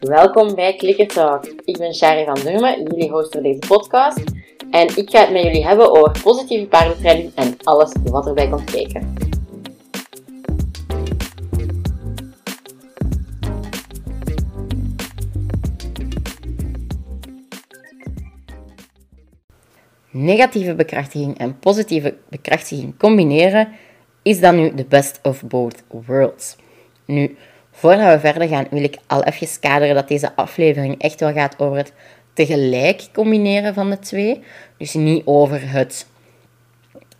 Welkom bij Clicker Talk. Ik ben Shari van Durmen, jullie host voor deze podcast. En ik ga het met jullie hebben over positieve paardentraining en alles wat erbij komt kijken. Negatieve bekrachtiging en positieve bekrachtiging combineren is dan nu de best of both worlds. Nu, voordat we verder gaan, wil ik al even kaderen dat deze aflevering echt wel gaat over het tegelijk combineren van de twee. Dus niet over het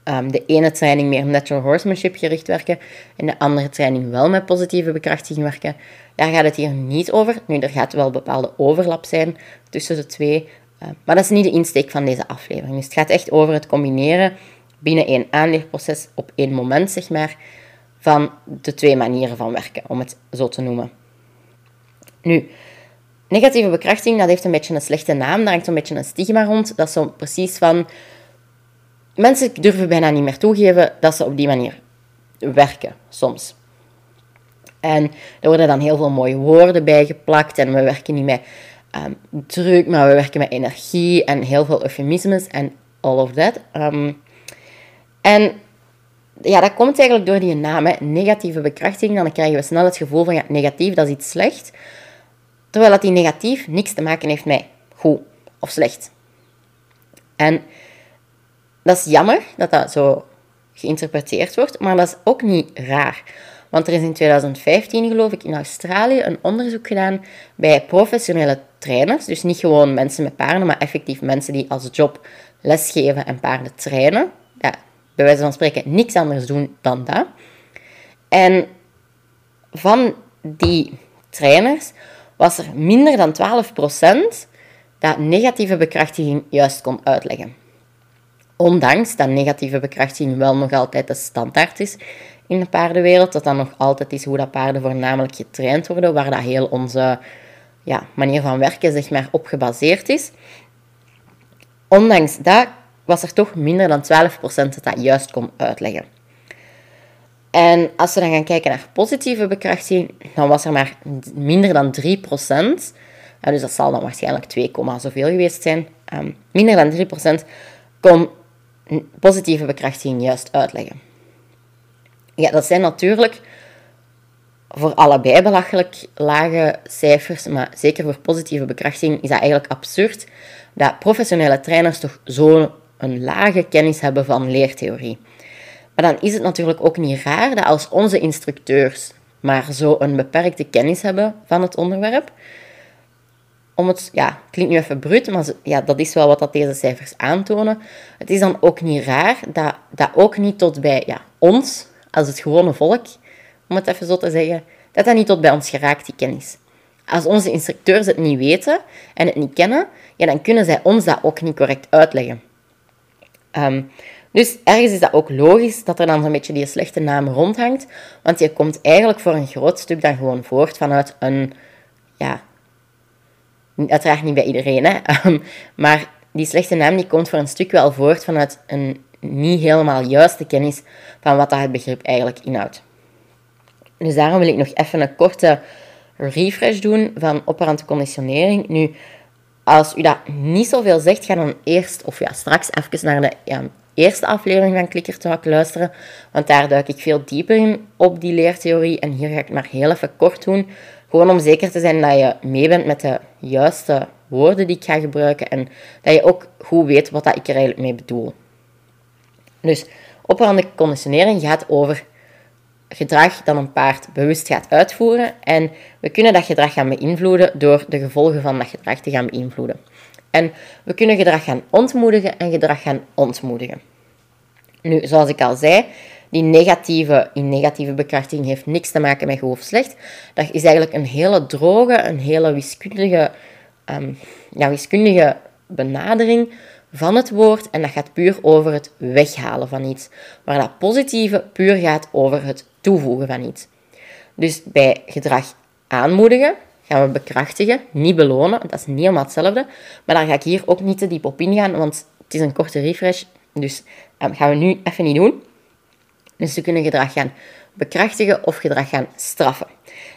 um, de ene training meer natural horsemanship gericht werken en de andere training wel met positieve bekrachtiging werken. Daar gaat het hier niet over. Nu, er gaat wel bepaalde overlap zijn tussen de twee, uh, maar dat is niet de insteek van deze aflevering. Dus het gaat echt over het combineren binnen één aanleerproces op één moment, zeg maar, van de twee manieren van werken, om het zo te noemen. Nu, negatieve bekrachtiging, dat heeft een beetje een slechte naam, daar hangt een beetje een stigma rond. Dat is zo precies van... Mensen durven bijna niet meer toegeven dat ze op die manier werken, soms. En er worden dan heel veel mooie woorden bij geplakt en we werken niet met um, druk, maar we werken met energie en heel veel eufemismes en all of that. Um, en ja, dat komt eigenlijk door die naam, negatieve bekrachtiging. Dan krijgen we snel het gevoel van, ja, negatief, dat is iets slecht. Terwijl dat die negatief niks te maken heeft met goed of slecht. En dat is jammer dat dat zo geïnterpreteerd wordt, maar dat is ook niet raar. Want er is in 2015, geloof ik, in Australië een onderzoek gedaan bij professionele trainers. Dus niet gewoon mensen met paarden, maar effectief mensen die als job lesgeven en paarden trainen. Bij wijze van spreken niks anders doen dan dat. En van die trainers was er minder dan 12% dat negatieve bekrachtiging juist kon uitleggen. Ondanks dat negatieve bekrachtiging wel nog altijd de standaard is in de paardenwereld, dat dat nog altijd is hoe dat paarden voornamelijk getraind worden, waar dat heel onze ja, manier van werken zeg maar, op gebaseerd is. Ondanks dat was er toch minder dan 12% dat dat juist kon uitleggen. En als we dan gaan kijken naar positieve bekrachtiging, dan was er maar minder dan 3%. Ja, dus dat zal dan waarschijnlijk 2, zoveel geweest zijn. Um, minder dan 3% kon positieve bekrachtiging juist uitleggen. Ja, dat zijn natuurlijk voor allebei belachelijk lage cijfers, maar zeker voor positieve bekrachtiging is dat eigenlijk absurd dat professionele trainers toch zo'n lage kennis hebben van leertheorie. Maar dan is het natuurlijk ook niet raar dat als onze instructeurs maar zo een beperkte kennis hebben van het onderwerp, om het, ja, klinkt nu even bruut, maar ja, dat is wel wat dat deze cijfers aantonen. Het is dan ook niet raar dat dat ook niet tot bij ja, ons, als het gewone volk, om het even zo te zeggen, dat dat niet tot bij ons geraakt, die kennis. Als onze instructeurs het niet weten en het niet kennen, ja, dan kunnen zij ons dat ook niet correct uitleggen. Ehm, dus ergens is dat ook logisch dat er dan zo'n beetje die slechte naam rondhangt, want je komt eigenlijk voor een groot stuk dan gewoon voort vanuit een, ja, uiteraard niet bij iedereen, hè, ehm, maar die slechte naam die komt voor een stuk wel voort vanuit een niet helemaal juiste kennis van wat dat het begrip eigenlijk inhoudt. Dus daarom wil ik nog even een korte refresh doen van operante conditionering. Nu, als u dat niet zoveel zegt, ga dan eerst, of ja, straks even naar de ja, eerste aflevering van Clicker Talk luisteren. Want daar duik ik veel dieper in op die leertheorie. En hier ga ik het maar heel even kort doen. Gewoon om zeker te zijn dat je mee bent met de juiste woorden die ik ga gebruiken. En dat je ook goed weet wat dat ik er eigenlijk mee bedoel. Dus operante conditionering gaat over gedrag dat een paard bewust gaat uitvoeren. En we kunnen dat gedrag gaan beïnvloeden door de gevolgen van dat gedrag te gaan beïnvloeden. En we kunnen gedrag gaan ontmoedigen en gedrag gaan ontmoedigen. Nu, zoals ik al zei, die negatieve, in negatieve bekrachtiging heeft niks te maken met goed of slecht. Dat is eigenlijk een hele droge, een hele wiskundige, um, ja, wiskundige benadering van het woord en dat gaat puur over het weghalen van iets. Waar dat positieve puur gaat over het toevoegen van iets. Dus bij gedrag aanmoedigen gaan we bekrachtigen, niet belonen. Dat is niet helemaal hetzelfde. Maar daar ga ik hier ook niet te diep op ingaan, want het is een korte refresh. Dus um, gaan we nu even niet doen. Dus we kunnen gedrag gaan bekrachtigen of gedrag gaan straffen.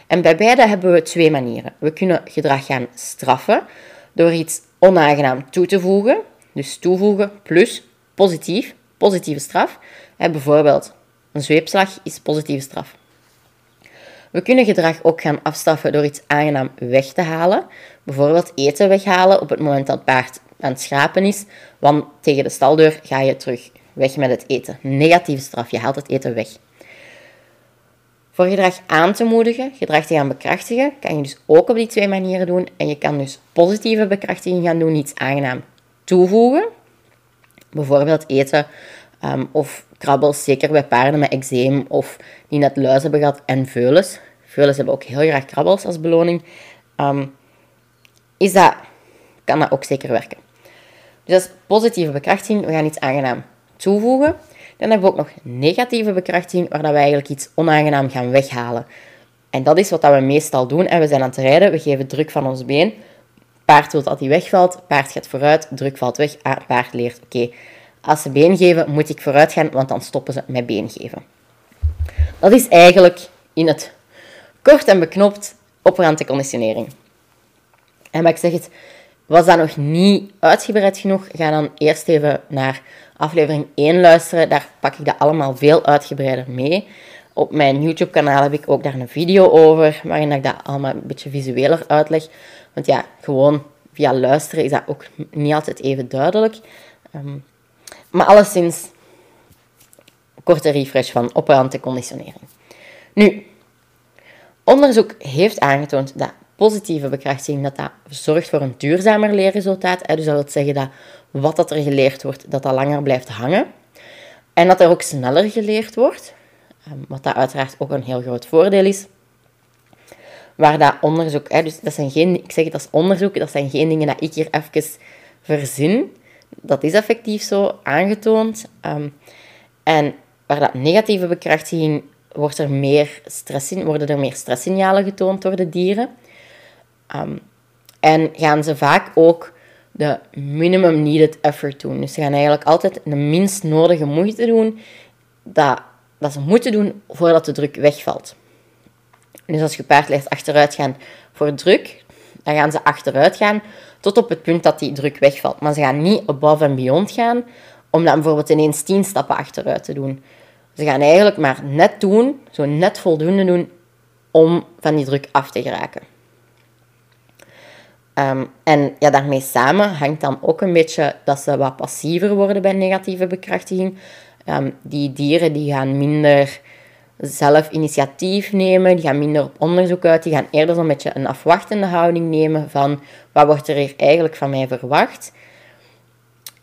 En bij beide hebben we twee manieren. We kunnen gedrag gaan straffen door iets onaangenaam toe te voegen. Dus toevoegen plus positief, positieve straf. bijvoorbeeld, een zweepslag is positieve straf. We kunnen gedrag ook gaan afstraffen door iets aangenaam weg te halen. Bijvoorbeeld eten weghalen op het moment dat het paard aan het schrapen is. Want tegen de staldeur ga je terug weg met het eten. Negatieve straf, je haalt het eten weg. Voor gedrag aan te moedigen, gedrag te gaan bekrachtigen, kan je dus ook op die twee manieren doen. En je kan dus positieve bekrachtiging gaan doen, iets aangenaam toevoegen. Bijvoorbeeld eten um, of krabbels, zeker bij paarden met eczeem of die net luis hebben gehad en veulens. Veulens hebben ook heel graag krabbels als beloning. Um, is dat, kan dat ook zeker werken. Dus dat is positieve bekrachtiging. We gaan iets aangenaam toevoegen. Dan hebben we ook nog negatieve bekrachtiging, waar we eigenlijk iets onaangenaam gaan weghalen. En dat is wat we meestal doen. En we zijn aan het rijden, we geven druk van ons been. Paard wil dat hij wegvalt, paard gaat vooruit, druk valt weg, ah, paard leert, oké, als ze been geven, moet ik vooruit gaan, want dan stoppen ze met been geven. Dat is eigenlijk in het kort en beknopt operante conditionering. En maar ik zeg het, was dat nog niet uitgebreid genoeg, ga dan eerst even naar aflevering 1 luisteren. Daar pak ik dat allemaal veel uitgebreider mee. Op mijn YouTube-kanaal heb ik ook daar een video over, waarin ik dat allemaal een beetje visueler uitleg. Want ja, gewoon via luisteren is dat ook niet altijd even duidelijk. Um, maar alleszins, korte refresh van operante conditionering. Nu, onderzoek heeft aangetoond dat positieve bekrachtiging dat dat zorgt voor een duurzamer leerresultaat. Dus dat wil zeggen dat wat dat er geleerd wordt, dat dat langer blijft hangen. En dat er ook sneller geleerd wordt, ehm, wat dat uiteraard ook een heel groot voordeel is. Waar dat onderzoek, dus dat zijn geen, ik zeg het als onderzoek, dat zijn geen dingen dat ik hier even verzin. Dat is effectief zo aangetoond. Ehm, en waar dat negatieve bekrachtiging wordt er meer stress in, worden er meer stresssignalen getoond door de dieren. Ehm, en gaan ze vaak ook de minimum needed effort doen. Dus ze gaan eigenlijk altijd de minst nodige moeite doen dat, dat ze moeten doen voordat de druk wegvalt. Dus als je paard ligt achteruit gaan voor druk, dan gaan ze achteruit gaan tot op het punt dat die druk wegvalt. Maar ze gaan niet above en beyond gaan om dan bijvoorbeeld ineens 10 stappen achteruit te doen. Ze gaan eigenlijk maar net doen, zo net voldoende doen om van die druk af te geraken. Ehm, en ja, daarmee samen hangt dan ook een beetje dat ze wat passiever worden bij negatieve bekrachtiging. Um, die dieren die gaan minder zelf initiatief nemen, die gaan minder op onderzoek uit, die gaan eerder zo'n beetje een afwachtende houding nemen van wat wordt er hier eigenlijk van mij verwacht.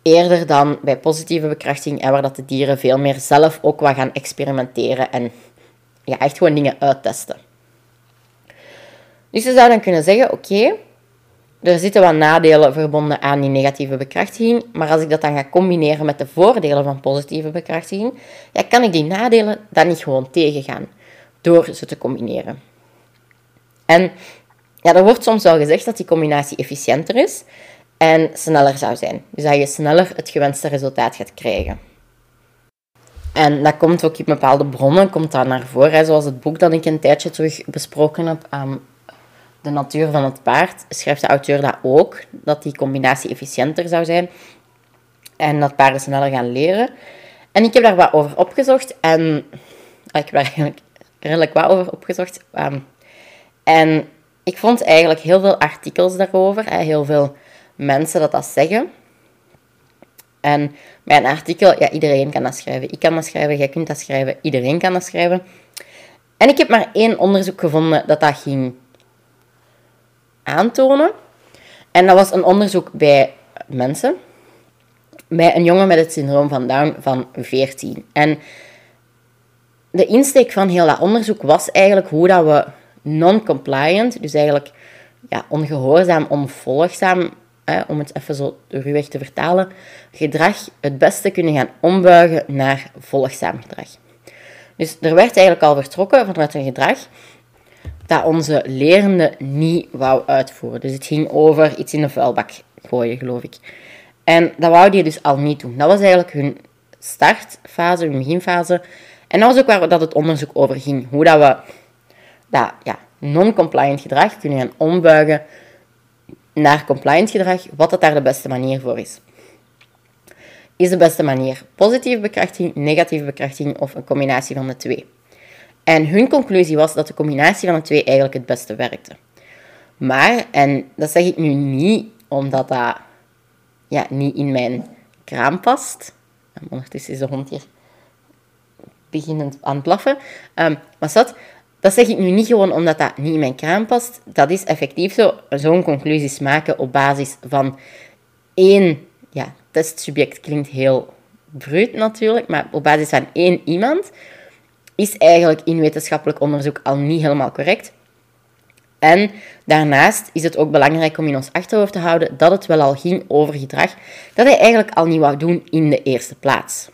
Eerder dan bij positieve bekrachtiging, en waar dat de dieren veel meer zelf ook wat gaan experimenteren en ja, echt gewoon dingen uittesten. Dus je zou dan kunnen zeggen, oké, er zitten wat nadelen verbonden aan die negatieve bekrachtiging, maar als ik dat dan ga combineren met de voordelen van positieve bekrachtiging, ja, kan ik die nadelen dan niet gewoon tegengaan door ze te combineren. En ja, er wordt soms wel gezegd dat die combinatie efficiënter is en sneller zou zijn. Dus dat je sneller het gewenste resultaat gaat krijgen. En dat komt ook in bepaalde bronnen komt dat naar voren, zoals het boek dat ik een tijdje terug besproken heb, de natuur van het paard, schrijft de auteur dat ook, dat die combinatie efficiënter zou zijn en dat paarden sneller gaan leren. En ik heb daar wat over opgezocht en ah, ik heb daar eigenlijk redelijk wat over opgezocht. Ehm, en ik vond eigenlijk heel veel artikels daarover, heel veel mensen dat dat zeggen. En mijn artikel, ja, iedereen kan dat schrijven. Ik kan dat schrijven, jij kunt dat schrijven, iedereen kan dat schrijven. En ik heb maar één onderzoek gevonden dat dat ging aantonen. En dat was een onderzoek bij mensen. Bij een jongen met het syndroom van Down van 14. En de insteek van heel dat onderzoek was eigenlijk hoe dat we non-compliant, dus eigenlijk ja, ongehoorzaam, onvolgzaam, hè, om het even zo ruwweg te vertalen, gedrag het beste kunnen gaan ombuigen naar volgzaam gedrag. Dus er werd eigenlijk al vertrokken vanuit een gedrag dat onze lerende niet wou uitvoeren. Dus het ging over iets in de vuilbak gooien, geloof ik. En dat wou die dus al niet doen. Dat was eigenlijk hun startfase, hun beginfase. En dat was ook waar dat het onderzoek over ging. Hoe dat we dat ja, non-compliant gedrag kunnen gaan ombuigen naar compliant gedrag, wat dat daar de beste manier voor is. Is de beste manier positieve bekrachtiging, negatieve bekrachtiging of een combinatie van de twee? En hun conclusie was dat de combinatie van de twee eigenlijk het beste werkte. Maar, en dat zeg ik nu niet omdat dat ja, niet in mijn kraam past. Ondertussen is de hond hier beginnend aan het blaffen. Um, maar dat, dat zeg ik nu niet gewoon omdat dat niet in mijn kraam past. Dat is effectief zo. Zo'n conclusies maken op basis van één ja, testsubject. Klinkt heel bruut natuurlijk, maar op basis van één iemand is eigenlijk in wetenschappelijk onderzoek al niet helemaal correct. En daarnaast is het ook belangrijk om in ons achterhoofd te houden dat het wel al ging over gedrag dat hij eigenlijk al niet wou doen in de eerste plaats.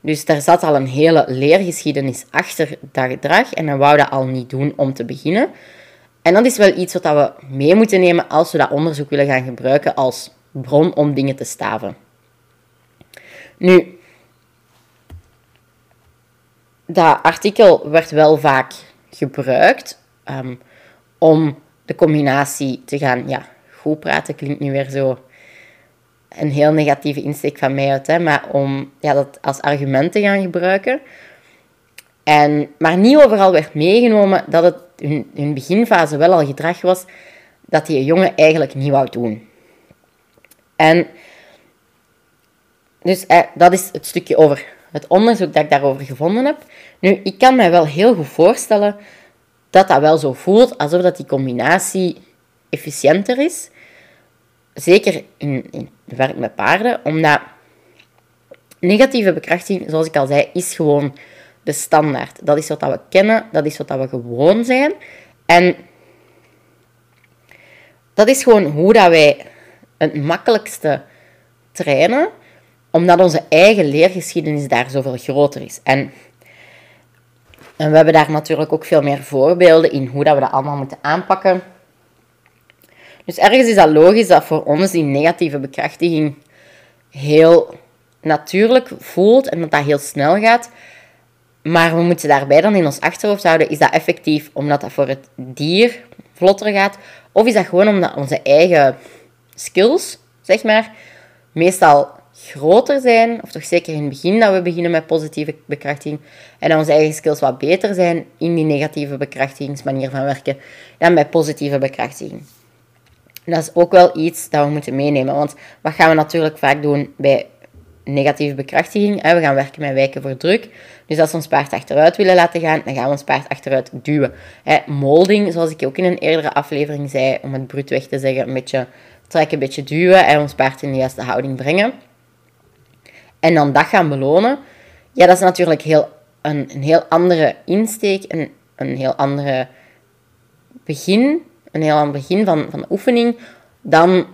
Dus daar zat al een hele leergeschiedenis achter dat gedrag en hij wou dat al niet doen om te beginnen. En dat is wel iets wat we mee moeten nemen als we dat onderzoek willen gaan gebruiken als bron om dingen te staven. Nu, dat artikel werd wel vaak gebruikt um, om de combinatie te gaan ja, goed praten. Klinkt nu weer zo een heel negatieve insteek van mij uit, hè, maar om ja, dat als argument te gaan gebruiken. En, maar niet overal werd meegenomen dat het hun, hun beginfase wel al gedrag was dat die jongen eigenlijk niet wou doen. En dus dat is het stukje over het onderzoek dat ik daarover gevonden heb. Nu, ik kan mij wel heel goed voorstellen dat dat wel zo voelt alsof dat die combinatie efficiënter is. Zeker in, in werk met paarden, omdat negatieve bekrachtiging, zoals ik al zei, is gewoon de standaard. Dat is wat we kennen, dat is wat we gewoon zijn. En dat is gewoon hoe dat wij het makkelijkste trainen, omdat onze eigen leergeschiedenis daar zoveel groter is. En en we hebben daar natuurlijk ook veel meer voorbeelden in hoe dat we dat allemaal moeten aanpakken. Dus ergens is dat logisch dat voor ons die negatieve bekrachtiging heel natuurlijk voelt en dat dat heel snel gaat. Maar we moeten daarbij dan in ons achterhoofd houden, is dat effectief omdat dat voor het dier vlotter gaat? Of is dat gewoon omdat onze eigen skills, zeg maar, meestal groter zijn, of toch zeker in het begin dat we beginnen met positieve bekrachtiging, en onze eigen skills wat beter zijn in die negatieve bekrachtigingsmanier van werken dan bij positieve bekrachtiging. dat is ook wel iets dat we moeten meenemen, want wat gaan we natuurlijk vaak doen bij negatieve bekrachtiging? We gaan werken met wijken voor druk. Dus als we ons paard achteruit willen laten gaan, dan gaan we ons paard achteruit duwen. Molding, zoals ik ook in een eerdere aflevering zei, om het bruut weg te zeggen, een beetje trekken, een beetje duwen en ons paard in de juiste houding brengen en dan dat gaan belonen, ja, dat is natuurlijk heel, een, een heel andere insteek, een, een heel andere begin, een heel ander begin van, van de oefening, dan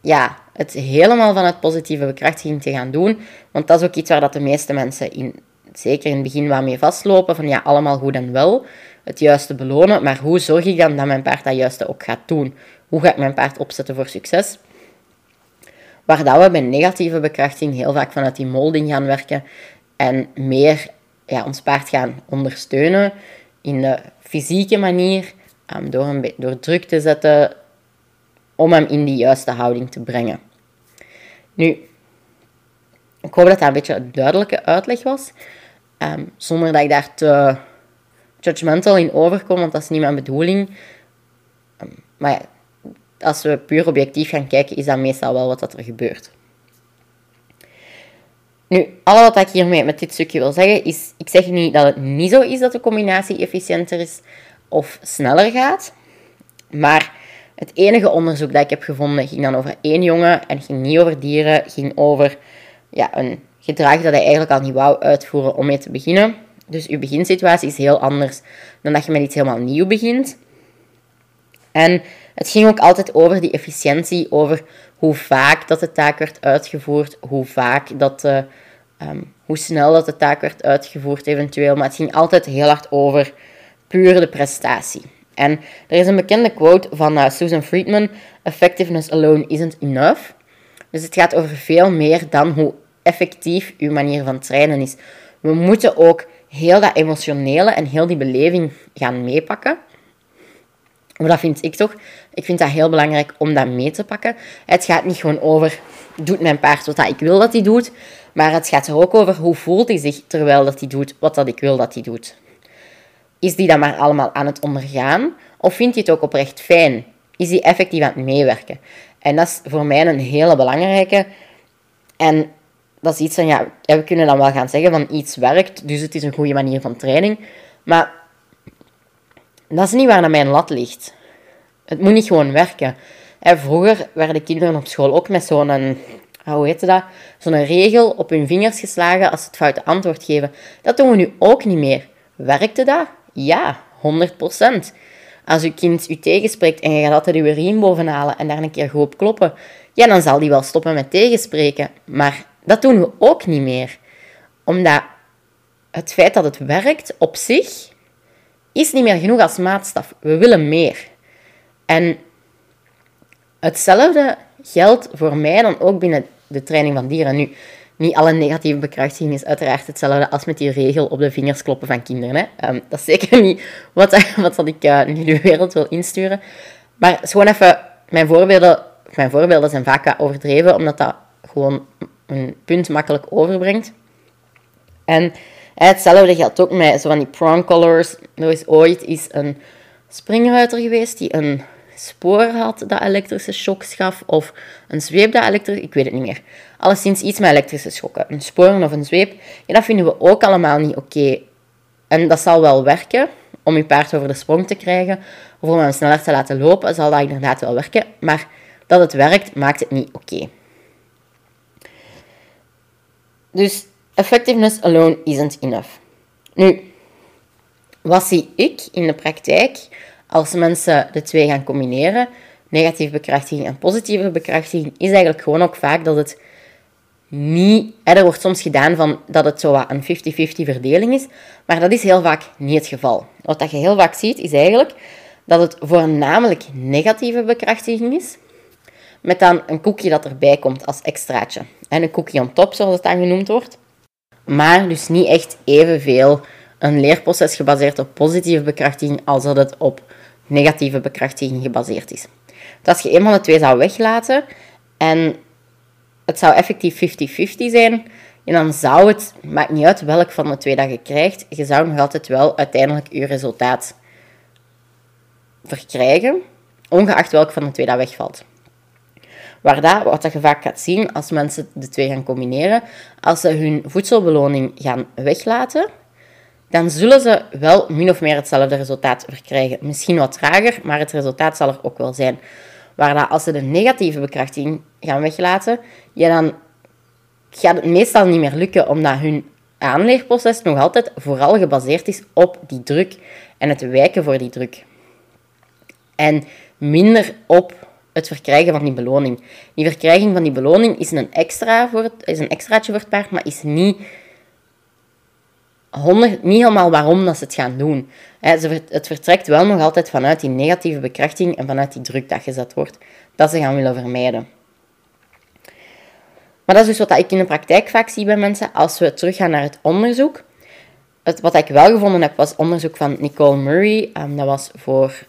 ja, het helemaal van het positieve bekrachtiging te gaan doen. Want dat is ook iets waar dat de meeste mensen, in, zeker in het begin, wat mee vastlopen. Van ja, allemaal goed en wel, het juiste belonen. Maar hoe zorg ik dan dat mijn paard dat juiste ook gaat doen? Hoe ga ik mijn paard opzetten voor succes? Waar dat we bij negatieve bekrachtiging heel vaak vanuit die molding gaan werken en meer ja, ons paard gaan ondersteunen in de fysieke manier, um, door, hem, door druk te zetten om hem in die juiste houding te brengen. Nu, ik hoop dat dat een beetje een duidelijke uitleg was, ehm, zonder dat ik daar te judgmental in overkom, want dat is niet mijn bedoeling. Um, maar ja, als we puur objectief gaan kijken, is dat meestal wel wat er gebeurt. Nu, alles wat ik hiermee met dit stukje wil zeggen, is... Ik zeg niet dat het niet zo is dat de combinatie efficiënter is of sneller gaat. Maar het enige onderzoek dat ik heb gevonden ging dan over één jongen en ging niet over dieren. Ging over ja, een gedrag dat hij eigenlijk al niet wou uitvoeren om mee te beginnen. Dus uw beginsituatie is heel anders dan dat je met iets helemaal nieuw begint. En het ging ook altijd over die efficiëntie, over hoe vaak dat de taak werd uitgevoerd, hoe vaak dat de, ehm, hoe snel dat de taak werd uitgevoerd eventueel. Maar het ging altijd heel hard over puur de prestatie. En er is een bekende quote van uh, Susan Friedman: Effectiveness alone isn't enough. Dus het gaat over veel meer dan hoe effectief uw manier van trainen is. we moeten ook heel dat emotionele en heel die beleving gaan meepakken. Maar dat vind ik toch. Ik vind dat heel belangrijk om dat mee te pakken. Het gaat niet gewoon over, doet mijn paard wat ik wil dat hij doet. Maar het gaat er ook over, hoe voelt hij zich terwijl dat hij doet wat dat ik wil dat hij doet. Is die dat maar allemaal aan het ondergaan? Of vindt hij het ook oprecht fijn? Is hij effectief aan het meewerken? En dat is voor mij een hele belangrijke. En dat is iets van, ja, we kunnen dan wel gaan zeggen van iets werkt, dus het is een goede manier van training. Maar dat is niet waar mijn lat ligt. Het moet niet gewoon werken. En vroeger werden kinderen op school ook met zo'n, hoe heet dat? Zo'n regel op hun vingers geslagen als ze het foute antwoord geven. Dat doen we nu ook niet meer. Werkte dat? Ja, 100%. Als je kind u tegenspreekt en je gaat altijd uw riem bovenhalen en daar een keer goed op kloppen, ja, dan zal die wel stoppen met tegenspreken. Maar dat doen we ook niet meer. Omdat het feit dat het werkt op zich is niet meer genoeg als maatstaf. We willen meer. En hetzelfde geldt voor mij dan ook binnen de training van dieren. Nu, niet alle negatieve bekrachtiging is uiteraard hetzelfde als met die regel op de vingers kloppen van kinderen. Hè. Ehm, dat is zeker niet wat, wat ik uh, nu de wereld wil insturen. Maar gewoon even, mijn voorbeelden, mijn voorbeelden zijn vaak overdreven, omdat dat gewoon een punt makkelijk overbrengt. En hetzelfde geldt ook met zo van die prong colors. Er is ooit is een springruiter geweest die een spoor had dat elektrische shocks gaf, of een zweep dat elektrische... Ik weet het niet meer. Alleszins iets met elektrische schokken. Een spoor of een zweep. Ja, dat vinden we ook allemaal niet oké. En dat zal wel werken om je paard over de sprong te krijgen, of om hem sneller te laten lopen, zal dat inderdaad wel werken. Maar dat het werkt, maakt het niet oké. Dus effectiveness alone isn't enough. Nu, wat zie ik in de praktijk als mensen de twee gaan combineren, negatieve bekrachtiging en positieve bekrachtiging, is eigenlijk gewoon ook vaak dat het niet... Er wordt soms gedaan van dat het zo een 50-50 verdeling is, maar dat is heel vaak niet het geval. Wat dat je heel vaak ziet, is eigenlijk dat het voornamelijk negatieve bekrachtiging is, met dan een koekje dat erbij komt als extraatje. En een koekje on top, zoals het dan genoemd wordt. Maar dus niet echt evenveel een leerproces gebaseerd op positieve bekrachtiging als dat het op negatieve bekrachtiging gebaseerd is. Dus als je eenmaal de twee zou weglaten en het zou effectief 50-50 zijn, en dan zou het, maakt niet uit welk van de twee dat je krijgt, je zou nog altijd wel uiteindelijk je resultaat verkrijgen, ongeacht welk van de twee dat wegvalt. Waar wat dat je vaak gaat zien als mensen de twee gaan combineren, als ze hun voedselbeloning gaan weglaten, dan zullen ze wel min of meer hetzelfde resultaat verkrijgen. Misschien wat trager, maar het resultaat zal er ook wel zijn. Waar als ze de negatieve bekrachtiging gaan weglaten, ja, dan gaat het meestal niet meer lukken, omdat hun aanleerproces nog altijd vooral gebaseerd is op die druk en het wijken voor die druk. En minder op het verkrijgen van die beloning. Die verkrijging van die beloning is een, extra voor het, is een extraatje voor paard, maar is niet, 100, niet helemaal waarom dat ze het gaan doen. Het vertrekt wel nog altijd vanuit die negatieve bekrachtiging en vanuit die druk dat gezet wordt, dat ze gaan willen vermijden. Maar dat is dus wat ik in de praktijk vaak zie bij mensen. Als we teruggaan naar het onderzoek. Wat ik wel gevonden heb, was onderzoek van Nicole Murray. Um, dat was voor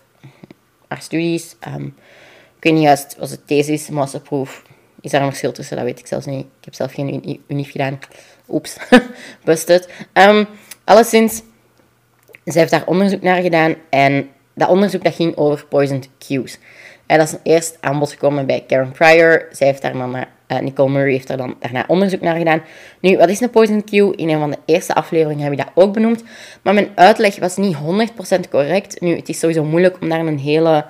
haar studies. Um, ik weet niet juist, was het thesis, masterproof. Is daar een verschil tussen? Dat weet ik zelfs niet. Ik heb zelf geen unief gedaan. Oeps, busted. Um, alleszins, zij heeft daar onderzoek naar gedaan. En dat onderzoek dat ging over poisoned cues. En dat is eerst aan bod gekomen bij Karen Pryor. Zij heeft daar dan uh, Nicole Murray heeft daar dan daarna onderzoek naar gedaan. Nu, wat is een poison cue? In een van de eerste afleveringen heb ik dat ook benoemd. Maar mijn uitleg was niet 100% correct. Nu, het is sowieso moeilijk om daar een hele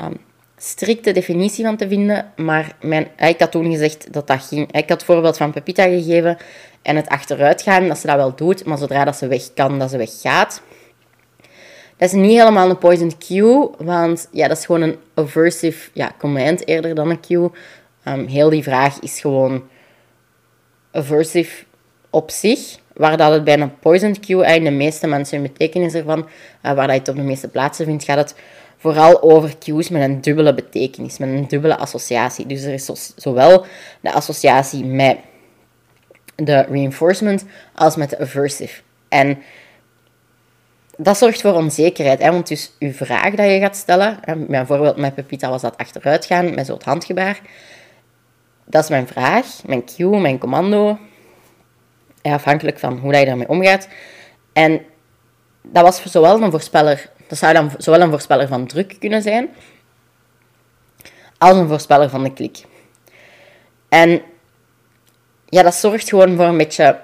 um, strikte definitie van te vinden. Maar mijn, ik had toen gezegd dat dat ging. Ik had het voorbeeld van Pepita gegeven en het achteruitgaan, dat ze dat wel doet, maar zodra dat ze weg kan, dat ze weggaat. Dat is niet helemaal een poison cue, want ja, dat is gewoon een aversive ja, command eerder dan een cue. Um, heel die vraag is gewoon aversive op zich, waar dat het bij een poison cue, en de meeste mensen in betekenis ervan, uh, waar dat je het op de meeste plaatsen vindt, gaat het vooral over cues met een dubbele betekenis, met een dubbele associatie. Dus er is zowel de associatie met de reinforcement als met de aversive. En dat zorgt voor onzekerheid. Hè? Want dus je vraag dat je gaat stellen, bijvoorbeeld met Pepita was dat achteruit gaan met zo'n handgebaar. Dat is mijn vraag, mijn cue, mijn commando. afhankelijk van hoe dat je daarmee omgaat. En dat was zowel een voorspeller, dat zou dan zowel een voorspeller van druk kunnen zijn, als een voorspeller van de klik. En ja, dat zorgt gewoon voor een beetje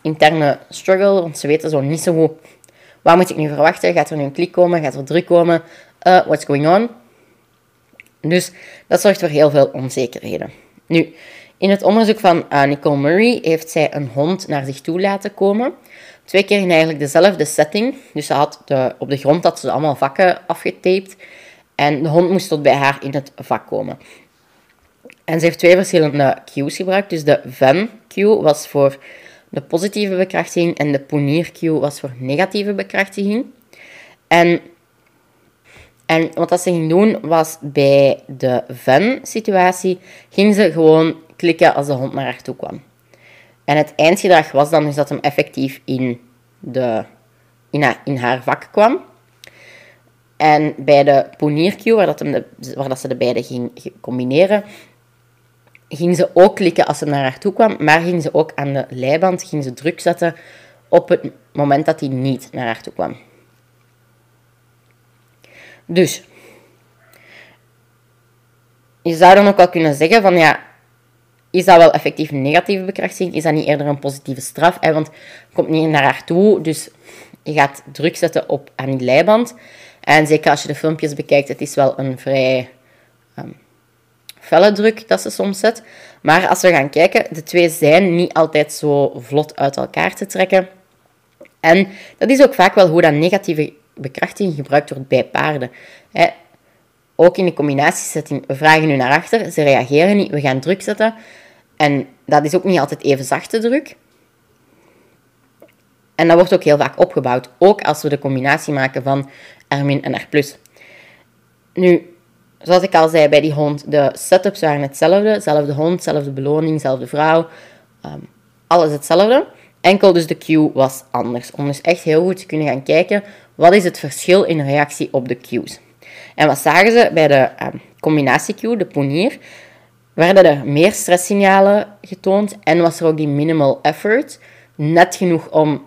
interne struggle, want ze weten zo niet zo goed wat moet ik nu verwachten? Gaat er nu een klik komen? Gaat er druk komen? Uh, what's going on? Dus dat zorgt voor heel veel onzekerheden. Nu, in het onderzoek van uh, Nicole Murray heeft zij een hond naar zich toe laten komen. Twee keer in eigenlijk dezelfde setting. Dus ze had de, op de grond had ze allemaal vakken afgetaped. En de hond moest tot bij haar in het vak komen. En ze heeft twee verschillende cues gebruikt. Dus de Van cue was voor de positieve bekrachtiging en de puniercue was voor negatieve bekrachtiging. En, en wat ze ging doen was bij de Van-situatie, ging ze gewoon klikken als de hond naar haar toe kwam. En het eindgedrag was dan dus dat hem effectief in, de, in, haar, vak kwam. En bij de puniercue, waar, dat dat ze de beide ging combineren, ging ze ook klikken als ze naar haar toe kwam, maar ging ze ook aan de leiband ging ze druk zetten op het moment dat hij niet naar haar toe kwam. Dus, je zou dan ook wel kunnen zeggen van ja, is dat wel effectief een negatieve bekrachtiging? Is dat niet eerder een positieve straf? Want je komt niet naar haar toe, dus je gaat druk zetten op aan die leiband. En zeker als je de filmpjes bekijkt, het is wel een vrij ehm, felle druk dat ze soms zet. Maar als we gaan kijken, de twee zijn niet altijd zo vlot uit elkaar te trekken. En dat is ook vaak wel hoe dat negatieve bekrachtiging gebruikt wordt bij paarden. ook in de combinatiesetting, we vragen nu naar achter, ze reageren niet, we gaan druk zetten. En dat is ook niet altijd even zachte druk. En dat wordt ook heel vaak opgebouwd, ook als we de combinatie maken van R- en R+. Nu, zoals ik al zei bij die hond, de setups waren hetzelfde. Zelfde hond, zelfde beloning, zelfde vrouw. Ehm, alles hetzelfde. Enkel dus de cue was anders. Om dus echt heel goed te kunnen gaan kijken, wat is het verschil in reactie op de cues. En wat zagen ze bij de um, combinatie cue, de ponier, werden er meer stresssignalen getoond en was er ook die minimal effort, net genoeg om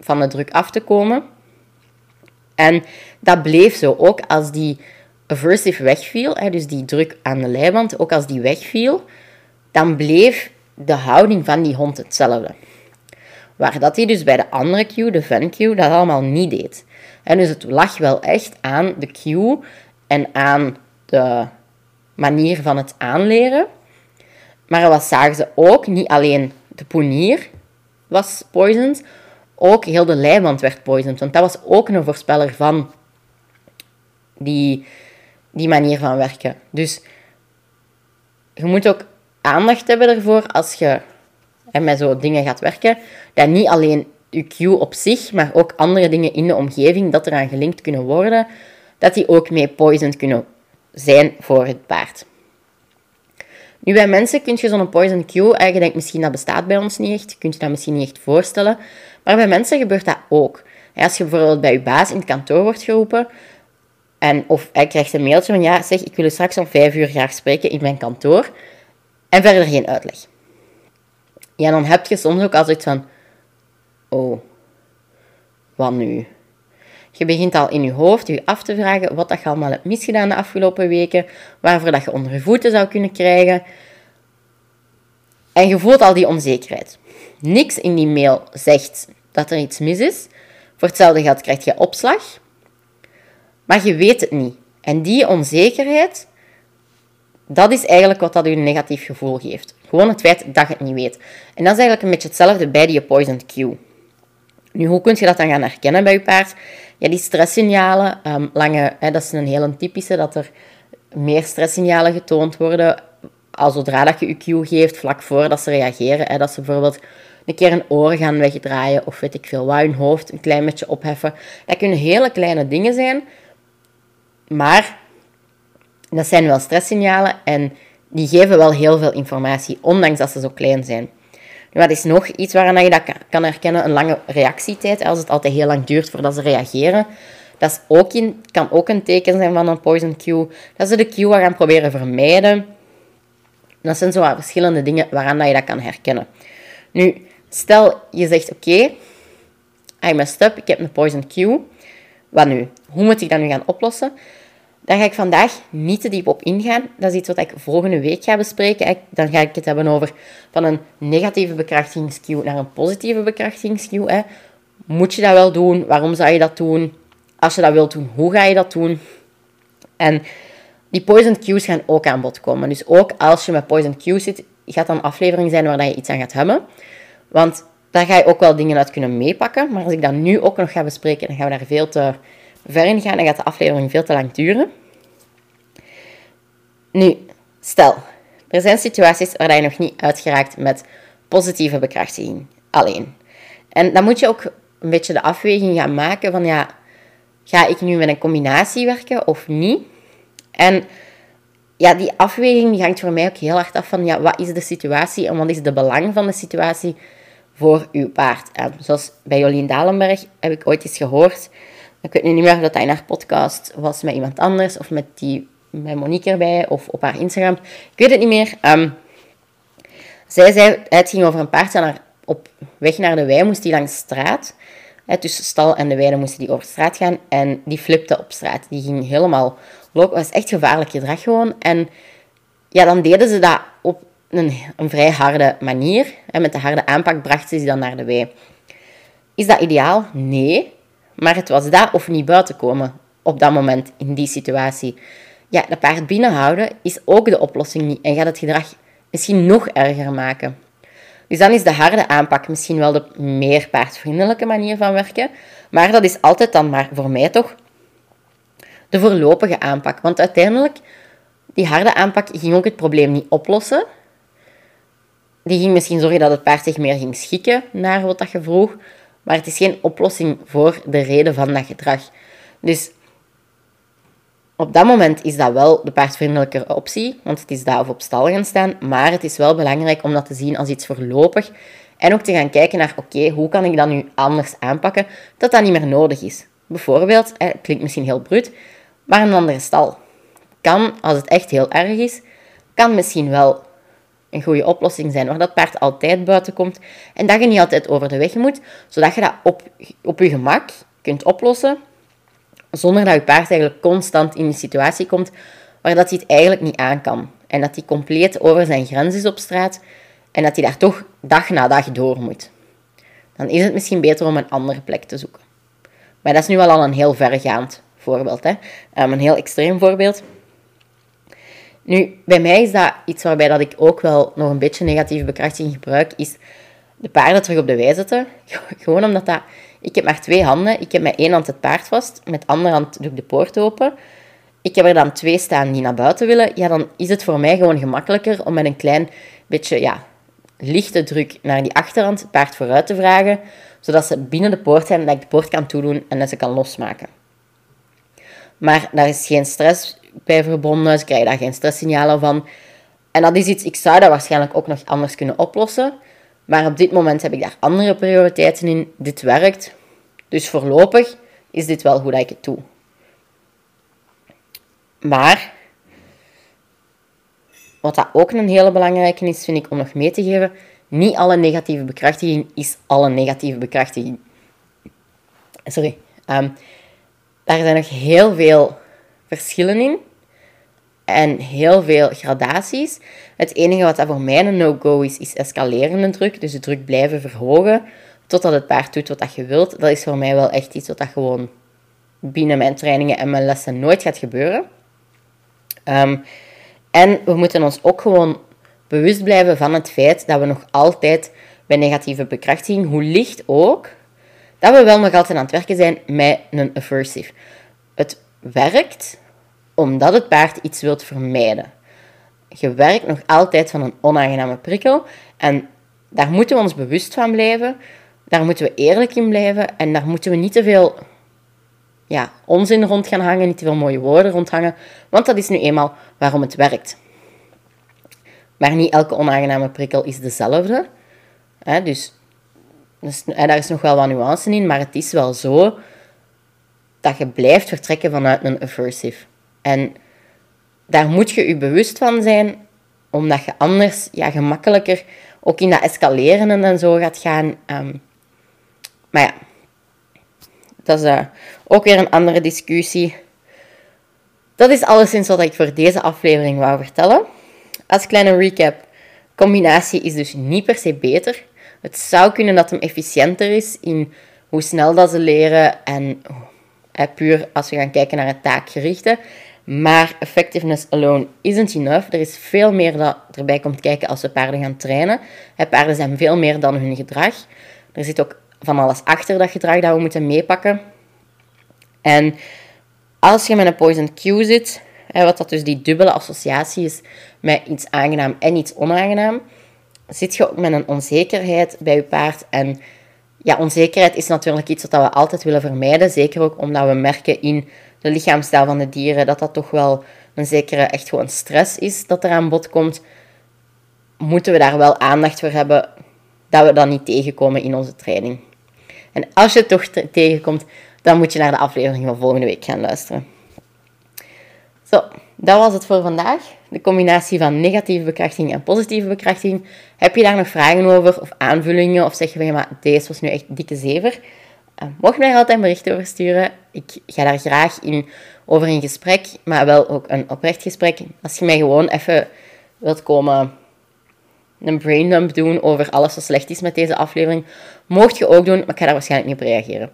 van de druk af te komen. En dat bleef zo, ook als die aversive wegviel, dus die druk aan de leiband, ook als die wegviel, dan bleef de houding van die hond hetzelfde. Waar dat hij dus bij de andere cue, de van cue, dat allemaal niet deed. En dus het lag wel echt aan de cue en aan de manier van het aanleren. Maar wat zagen ze ook? Niet alleen de ponier was poisoned, ook heel de leiband werd poisoned. Want dat was ook een voorspeller van die die manier van werken. Dus je moet ook aandacht hebben ervoor als je met zo dingen gaat werken, dat niet alleen je cue op zich, maar ook andere dingen in de omgeving dat eraan gelinkt kunnen worden, dat die ook mee poisoned kunnen zijn voor het paard. Nu, bij mensen kun je zo'n poison cue, je denkt misschien dat bestaat bij ons niet echt, je kunt je dat misschien niet echt voorstellen, maar bij mensen gebeurt dat ook. Als je bijvoorbeeld bij je baas in het kantoor wordt geroepen, en of hij krijgt een mailtje van, ja, zeg, ik wil u straks om vijf uur graag spreken in mijn kantoor. En verder geen uitleg. Ja, dan heb je soms ook altijd van, oh, wat nu? Je begint al in je hoofd je af te vragen wat dat je allemaal hebt misgedaan de afgelopen weken, waarvoor dat je onder je voeten zou kunnen krijgen. En je voelt al die onzekerheid. Niks in die mail zegt dat er iets mis is. Voor hetzelfde geld krijg je opslag. Maar je weet het niet. En die onzekerheid, dat is eigenlijk wat dat je een negatief gevoel geeft. Gewoon het feit dat je het niet weet. En dat is eigenlijk een beetje hetzelfde bij die poisoned cue. Nu, hoe kun je dat dan gaan herkennen bij je paard? Die stresssignalen, um, lange, hè, dat is een hele typische, dat er meer stresssignalen getoond worden al zodra dat je cue geeft, vlak voordat ze reageren. Hè, dat ze bijvoorbeeld een keer een oor gaan wegdraaien of weet ik veel wat, hun hoofd een klein beetje opheffen. Dat kunnen hele kleine dingen zijn, maar dat zijn wel stresssignalen en die geven wel heel veel informatie, ondanks dat ze zo klein zijn. Wat is nog iets waaraan je dat kan herkennen? Een lange reactietijd, als het altijd heel lang duurt voordat ze reageren. Dat is ook in, kan ook een teken zijn van een poison cue. Dat ze de cue gaan proberen vermijden. Dat zijn zo verschillende dingen waaraan dat je dat kan herkennen. Nu, stel je zegt, oké, I messed up, ik heb een poison cue. Wat nu? Hoe moet ik dat nu gaan oplossen? Daar ga ik vandaag niet te diep op ingaan. Dat is iets wat ik volgende week ga bespreken. Dan ga ik het hebben over van een negatieve bekrachtigingscue naar een positieve bekrachtigingscue. Moet je dat wel doen? Waarom zou je dat doen? Als je dat wilt doen, hoe ga je dat doen? En die poison cues gaan ook aan bod komen. Dus ook als je met poison cues zit, gaat dan een aflevering zijn waar je iets aan gaat hebben. Want daar ga je ook wel dingen uit kunnen meepakken. Maar als ik dat nu ook nog ga bespreken, dan gaan we daar veel te ver in gaan. Dan gaat de aflevering veel te lang duren. Nu, stel, er zijn situaties waar je nog niet uitgeraakt met positieve bekrachtiging alleen. En dan moet je ook een beetje de afweging gaan maken van ja, ga ik nu met een combinatie werken of niet? En ja, die afweging die hangt voor mij ook heel hard af van ja, wat is de situatie en wat is de belang van de situatie voor uw paard. En zoals bij Jolien Dalenberg heb ik ooit eens gehoord, ik weet nu niet meer of dat in haar podcast was met iemand anders of met, die, met Monique erbij of op haar Instagram. Ik weet het niet meer. Um, zij zei, het ging over een paard dat op weg naar de wei moest die langs straat. Hè, tussen stal en de weide moesten die over straat gaan en die flipte op straat. Die ging helemaal. Het was echt gevaarlijk gedrag gewoon. En ja, dan deden ze dat op een, een vrij harde manier. En met de harde aanpak brachten ze die dan naar de wei. Is dat ideaal? Nee. Maar het was dat of niet buiten komen op dat moment, in die situatie. Ja, de paard binnenhouden is ook de oplossing niet en gaat het gedrag misschien nog erger maken. Dus dan is de harde aanpak misschien wel de meer paardvriendelijke manier van werken. Maar dat is altijd dan maar voor mij toch de voorlopige aanpak. Want uiteindelijk, die harde aanpak ging ook het probleem niet oplossen. Die ging misschien zorgen dat het paard zich meer ging schikken naar wat dat je vroeg. Maar het is geen oplossing voor de reden van dat gedrag. Dus op dat moment is dat wel de paardvriendelijke optie, want het is daar of op stal gaan staan. Maar het is wel belangrijk om dat te zien als iets voorlopig. En ook te gaan kijken naar, oké, hoe kan ik dat nu anders aanpakken, dat dat niet meer nodig is. Bijvoorbeeld, het klinkt misschien heel bruut, maar een andere stal. Kan, als het echt heel erg is, kan misschien wel een goede oplossing zijn, waar dat paard altijd buiten komt en dat je niet altijd over de weg moet, zodat je dat op, op je gemak kunt oplossen, zonder dat je paard eigenlijk constant in een situatie komt waar dat hij het eigenlijk niet aan kan. En dat hij compleet over zijn grens is op straat en dat hij daar toch dag na dag door moet. Dan is het misschien beter om een andere plek te zoeken. Maar dat is nu wel al een heel verregaand voorbeeld. Hè? Um, een heel extreem voorbeeld. Nu, bij mij is dat iets waarbij dat ik ook wel nog een beetje negatieve bekrachtiging gebruik, is de paarden terug op de wei zetten. Gewoon omdat dat... Ik heb maar twee handen. Ik heb met één hand het paard vast, met de andere hand doe ik de poort open. Ik heb er dan twee staan die naar buiten willen. Ja, dan is het voor mij gewoon gemakkelijker om met een klein beetje ja, lichte druk naar die achterhand het paard vooruit te vragen, zodat ze binnen de poort zijn, dat ik de poort kan toedoen en dat ze kan losmaken. Maar daar is geen stress bij verbonden, ze krijgen daar geen stresssignalen van. En dat is iets, ik zou dat waarschijnlijk ook nog anders kunnen oplossen. Maar op dit moment heb ik daar andere prioriteiten in. Dit werkt. Dus voorlopig is dit wel hoe dat ik het doe. Maar, wat dat ook een hele belangrijke is, vind ik om nog mee te geven, niet alle negatieve bekrachtiging is alle negatieve bekrachtiging. Sorry. Um, daar zijn nog heel veel verschillen in. En heel veel gradaties. Het enige wat dat voor mij een no-go is, is escalerende druk. Dus de druk blijven verhogen totdat het paard doet wat dat je wilt. Dat is voor mij wel echt iets wat dat gewoon binnen mijn trainingen en mijn lessen nooit gaat gebeuren. Ehm, en we moeten ons ook gewoon bewust blijven van het feit dat we nog altijd bij negatieve bekrachtiging, hoe licht ook, dat we wel nog altijd aan het werken zijn met een aversive. Het werkt omdat het paard iets wilt vermijden. Je werkt nog altijd van een onaangename prikkel en daar moeten we ons bewust van blijven. Daar moeten we eerlijk in blijven en daar moeten we niet te veel ja, onzin rond gaan hangen, niet te veel mooie woorden rondhangen, want dat is nu eenmaal waarom het werkt. Maar niet elke onaangename prikkel is dezelfde. Hè? Dus, dus daar is nog wel wat nuance in, maar het is wel zo dat je blijft vertrekken vanuit een aversive. En daar moet je je bewust van zijn, omdat je anders ja, gemakkelijker ook in dat escaleren en zo gaat gaan. Ehm, maar ja, dat is uh, ook weer een andere discussie. Dat is alleszins wat ik voor deze aflevering wou vertellen. Als kleine recap, combinatie is dus niet per se beter. Het zou kunnen dat hem efficiënter is in hoe snel dat ze leren en eh, puur als we gaan kijken naar het taakgerichte. Maar effectiveness alone isn't enough. Er is veel meer dat erbij komt kijken als we paarden gaan trainen. Paarden zijn veel meer dan hun gedrag. Er zit ook van alles achter dat gedrag dat we moeten meepakken. En als je met een poison cue zit, wat dat dus die dubbele associatie is met iets aangenaam en iets onaangenaam, zit je ook met een onzekerheid bij je paard. En ja, onzekerheid is natuurlijk iets wat we altijd willen vermijden. Zeker ook omdat we merken in de lichaamstaal van de dieren dat dat toch wel een zekere echt gewoon stress is dat er aan bod komt. Moeten we daar wel aandacht voor hebben dat we dat niet tegenkomen in onze training. En als je het toch tegenkomt, dan moet je naar de aflevering van volgende week gaan luisteren. Zo, dat was het voor vandaag. De combinatie van negatieve bekrachtiging en positieve bekrachtiging. Heb je daar nog vragen over of aanvullingen? Of zeg je van, maar deze was nu echt dikke zever? Uh, mocht mij altijd een bericht over sturen. Ik ga daar graag in over in gesprek, maar wel ook een oprecht gesprek. Als je mij gewoon even wilt komen een braindump doen over alles wat slecht is met deze aflevering, mocht je ook doen, maar ik ga daar waarschijnlijk niet op reageren.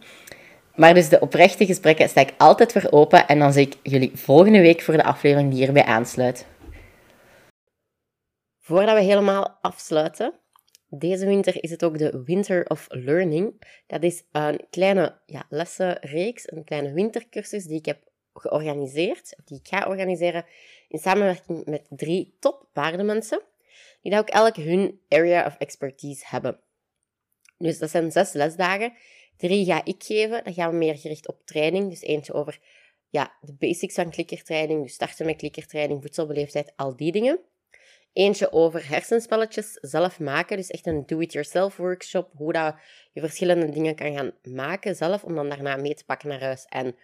Maar dus de oprechte gesprekken sta ik altijd voor open en dan zie ik jullie volgende week voor de aflevering die hierbij aansluit. Voordat we helemaal afsluiten, deze winter is het ook de Winter of Learning. Dat is een kleine ja, lessenreeks, een kleine wintercursus die ik heb georganiseerd, die ik ga organiseren in samenwerking met drie top paardenmensen, die ook elk hun area of expertise hebben. Dus dat zijn zes lesdagen Drie ga ik geven. Dan gaan we meer gericht op training. Dus eentje over ja, de basics van klikkertraining. Dus starten met klikkertraining, voedselbeleefdheid, al die dingen. Eentje over hersenspelletjes zelf maken. Dus echt een do-it-yourself workshop. Hoe dat je verschillende dingen kan gaan maken zelf. Om dan daarna mee te pakken naar huis. En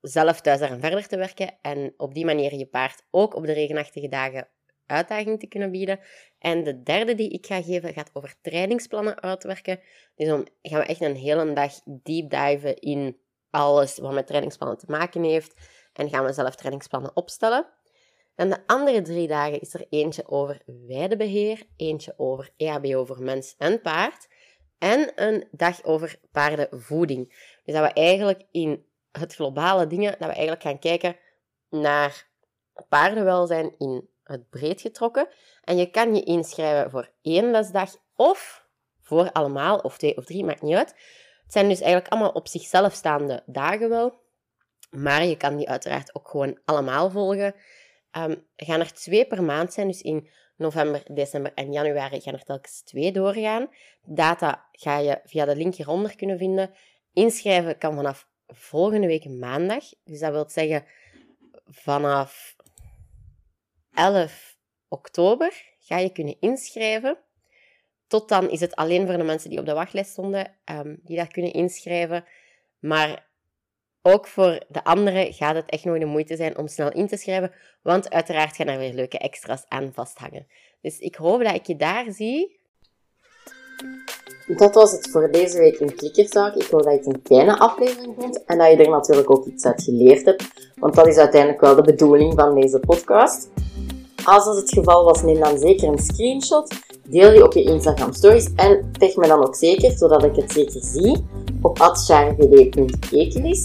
zelf thuis aan verder te werken. En op die manier je paard ook op de regenachtige dagen uitdaging te kunnen bieden. En de derde die ik ga geven gaat over trainingsplannen uitwerken. Dus dan gaan we echt een hele dag deep diven in alles wat met trainingsplannen te maken heeft. En gaan we zelf trainingsplannen opstellen. En de andere drie dagen is er eentje over weidebeheer, eentje over EHBO voor mens en paard en een dag over paardenvoeding. Dus dat we eigenlijk in het globale dingen, dat we eigenlijk gaan kijken naar paardenwelzijn in het breed getrokken. En je kan je inschrijven voor één lesdag of voor allemaal, of twee of drie, maakt niet uit. Het zijn dus eigenlijk allemaal op zichzelf staande dagen wel. Maar je kan die uiteraard ook gewoon allemaal volgen. Um, gaan er twee per maand zijn, dus in november, december en januari gaan er telkens twee doorgaan. Data ga je via de link hieronder kunnen vinden. Inschrijven kan vanaf volgende week maandag. Dus dat wil zeggen vanaf 11 oktober ga je kunnen inschrijven. Tot dan is het alleen voor de mensen die op de wachtlijst stonden, um, die daar kunnen inschrijven. Maar ook voor de anderen gaat het echt nog de moeite zijn om snel in te schrijven, want uiteraard gaan er weer leuke extra's aan vasthangen. Dus ik hoop dat ik je daar zie. Dat was het voor deze week in Klikkerzaak. Ik hoop dat je het een kleine aflevering vond en dat je er natuurlijk ook iets uit geleerd hebt, want dat is uiteindelijk wel de bedoeling van deze podcast. Als dat het geval was, neem dan zeker een screenshot. Deel die op je Instagram stories en tag me dan ook zeker, zodat ik het zeker zie, op atchargd.ekelis.